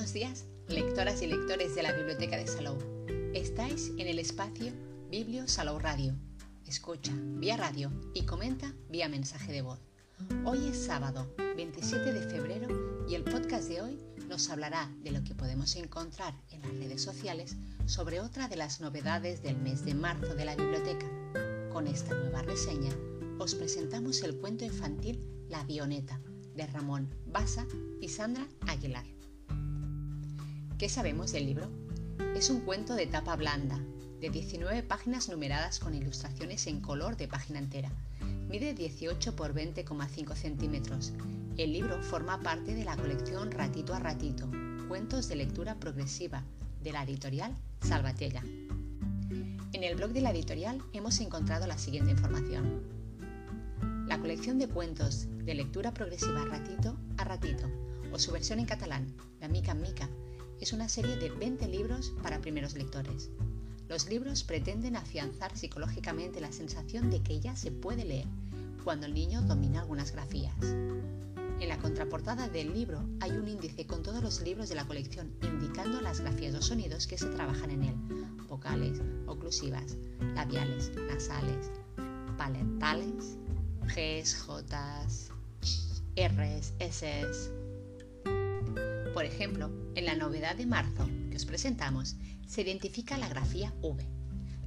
Buenos días, lectoras y lectores de la Biblioteca de Salou. Estáis en el espacio Biblio Salou Radio. Escucha vía radio y comenta vía mensaje de voz. Hoy es sábado 27 de febrero y el podcast de hoy nos hablará de lo que podemos encontrar en las redes sociales sobre otra de las novedades del mes de marzo de la biblioteca. Con esta nueva reseña os presentamos el cuento infantil La Avioneta de Ramón Basa y Sandra Aguilar. ¿Qué sabemos del libro? Es un cuento de tapa blanda, de 19 páginas numeradas con ilustraciones en color de página entera. Mide 18 por 20,5 centímetros. El libro forma parte de la colección Ratito a Ratito, cuentos de lectura progresiva, de la editorial Salvatella. En el blog de la editorial hemos encontrado la siguiente información. La colección de cuentos de lectura progresiva Ratito a Ratito, o su versión en catalán, La Mica en Mica, es una serie de 20 libros para primeros lectores. Los libros pretenden afianzar psicológicamente la sensación de que ya se puede leer cuando el niño domina algunas grafías. En la contraportada del libro hay un índice con todos los libros de la colección indicando las grafías o sonidos que se trabajan en él, vocales, oclusivas, labiales, nasales, palatales, Gs, Js, Rs, Ss, por ejemplo, en la novedad de marzo que os presentamos, se identifica la grafía V.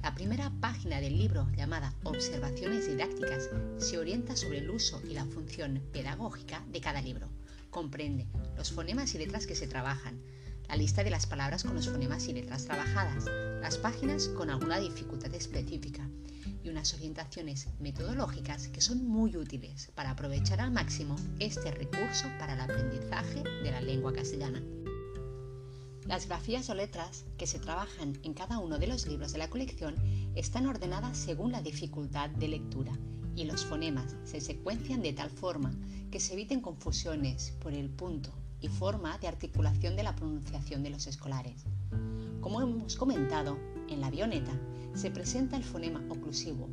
La primera página del libro, llamada Observaciones didácticas, se orienta sobre el uso y la función pedagógica de cada libro. Comprende los fonemas y letras que se trabajan, la lista de las palabras con los fonemas y letras trabajadas, las páginas con alguna dificultad específica y unas orientaciones metodológicas que son muy útiles para aprovechar al máximo este recurso para el aprendizaje de la lengua castellana. Las grafías o letras que se trabajan en cada uno de los libros de la colección están ordenadas según la dificultad de lectura y los fonemas se secuencian de tal forma que se eviten confusiones por el punto y forma de articulación de la pronunciación de los escolares. Como hemos comentado, en la avioneta se presenta el fonema oclusivo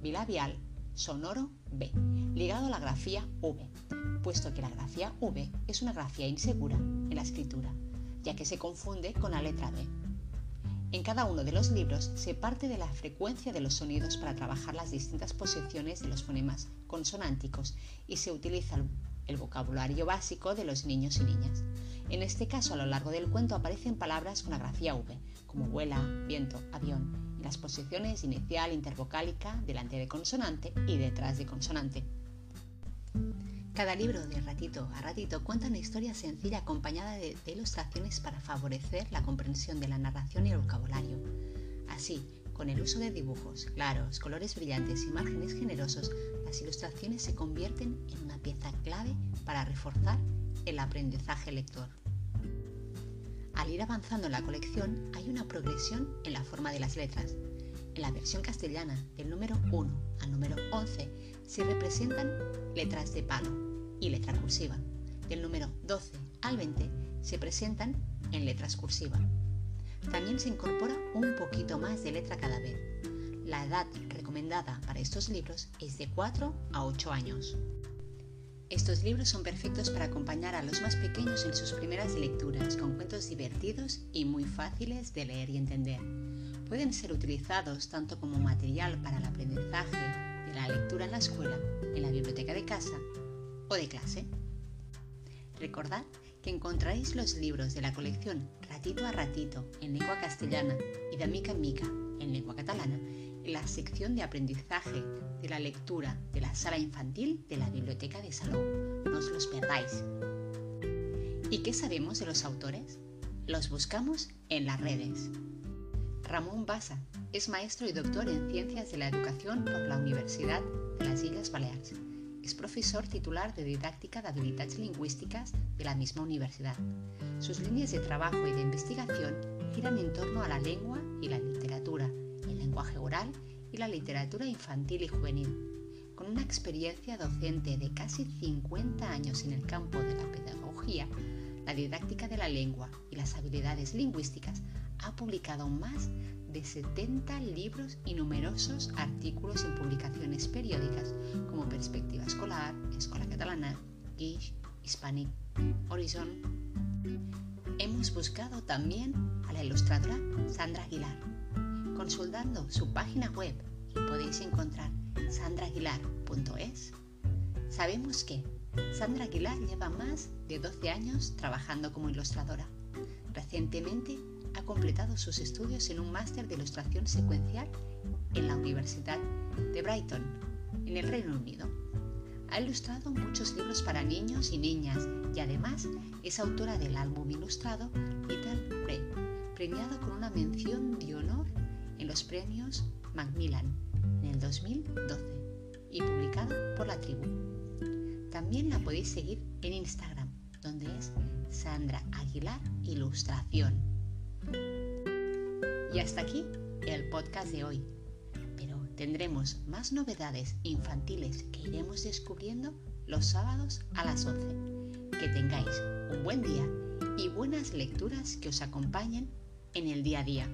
bilabial sonoro B, ligado a la grafía V, puesto que la grafía V es una grafía insegura en la escritura, ya que se confunde con la letra B. En cada uno de los libros se parte de la frecuencia de los sonidos para trabajar las distintas posiciones de los fonemas consonánticos y se utiliza el vocabulario básico de los niños y niñas. En este caso, a lo largo del cuento aparecen palabras con la grafía V, como vuela, viento, avión, y las posiciones inicial, intervocálica, delante de consonante y detrás de consonante. Cada libro de ratito a ratito cuenta una historia sencilla acompañada de ilustraciones para favorecer la comprensión de la narración y el vocabulario. Así, con el uso de dibujos claros, colores brillantes y márgenes generosos, las ilustraciones se convierten en una pieza clave para reforzar el aprendizaje lector. Al ir avanzando en la colección hay una progresión en la forma de las letras. En la versión castellana, del número 1 al número 11, se representan letras de palo y letra cursiva. Del número 12 al 20 se presentan en letras cursiva. También se incorpora un poquito más de letra cada vez. La edad recomendada para estos libros es de 4 a 8 años. Estos libros son perfectos para acompañar a los más pequeños en sus primeras lecturas, con cuentos divertidos y muy fáciles de leer y entender. Pueden ser utilizados tanto como material para el aprendizaje de la lectura en la escuela, en la biblioteca de casa o de clase. Recordad que encontraréis los libros de la colección Ratito a Ratito en lengua castellana y de Mica en Mica en lengua catalana en la sección de aprendizaje de la lectura de la sala infantil de la Biblioteca de Salón. No os los perdáis. ¿Y qué sabemos de los autores? Los buscamos en las redes. Ramón Basa es maestro y doctor en Ciencias de la Educación por la Universidad de las Islas Baleares. Es profesor titular de Didáctica de Habilidades Lingüísticas de la misma universidad. Sus líneas de trabajo y de investigación giran en torno a la lengua y la literatura, el lenguaje oral y la literatura infantil y juvenil. Con una experiencia docente de casi 50 años en el campo de la pedagogía, la didáctica de la lengua y las habilidades lingüísticas, ha publicado más de 70 libros y numerosos artículos en publicaciones periódicas como Perspectiva Escolar, Escuela Catalana, Guix, Hispanic, Horizon. Hemos buscado también a la ilustradora Sandra Aguilar, consultando su página web que podéis encontrar sandraaguilar.es. Sabemos que Sandra Aguilar lleva más de 12 años trabajando como ilustradora. Recientemente completado sus estudios en un máster de ilustración secuencial en la Universidad de Brighton, en el Reino Unido. Ha ilustrado muchos libros para niños y niñas y además es autora del álbum ilustrado Little Red, premiado con una mención de honor en los premios Macmillan en el 2012 y publicado por la tribu. También la podéis seguir en Instagram, donde es Sandra Aguilar Ilustración. Y hasta aquí el podcast de hoy. Pero tendremos más novedades infantiles que iremos descubriendo los sábados a las 11. Que tengáis un buen día y buenas lecturas que os acompañen en el día a día.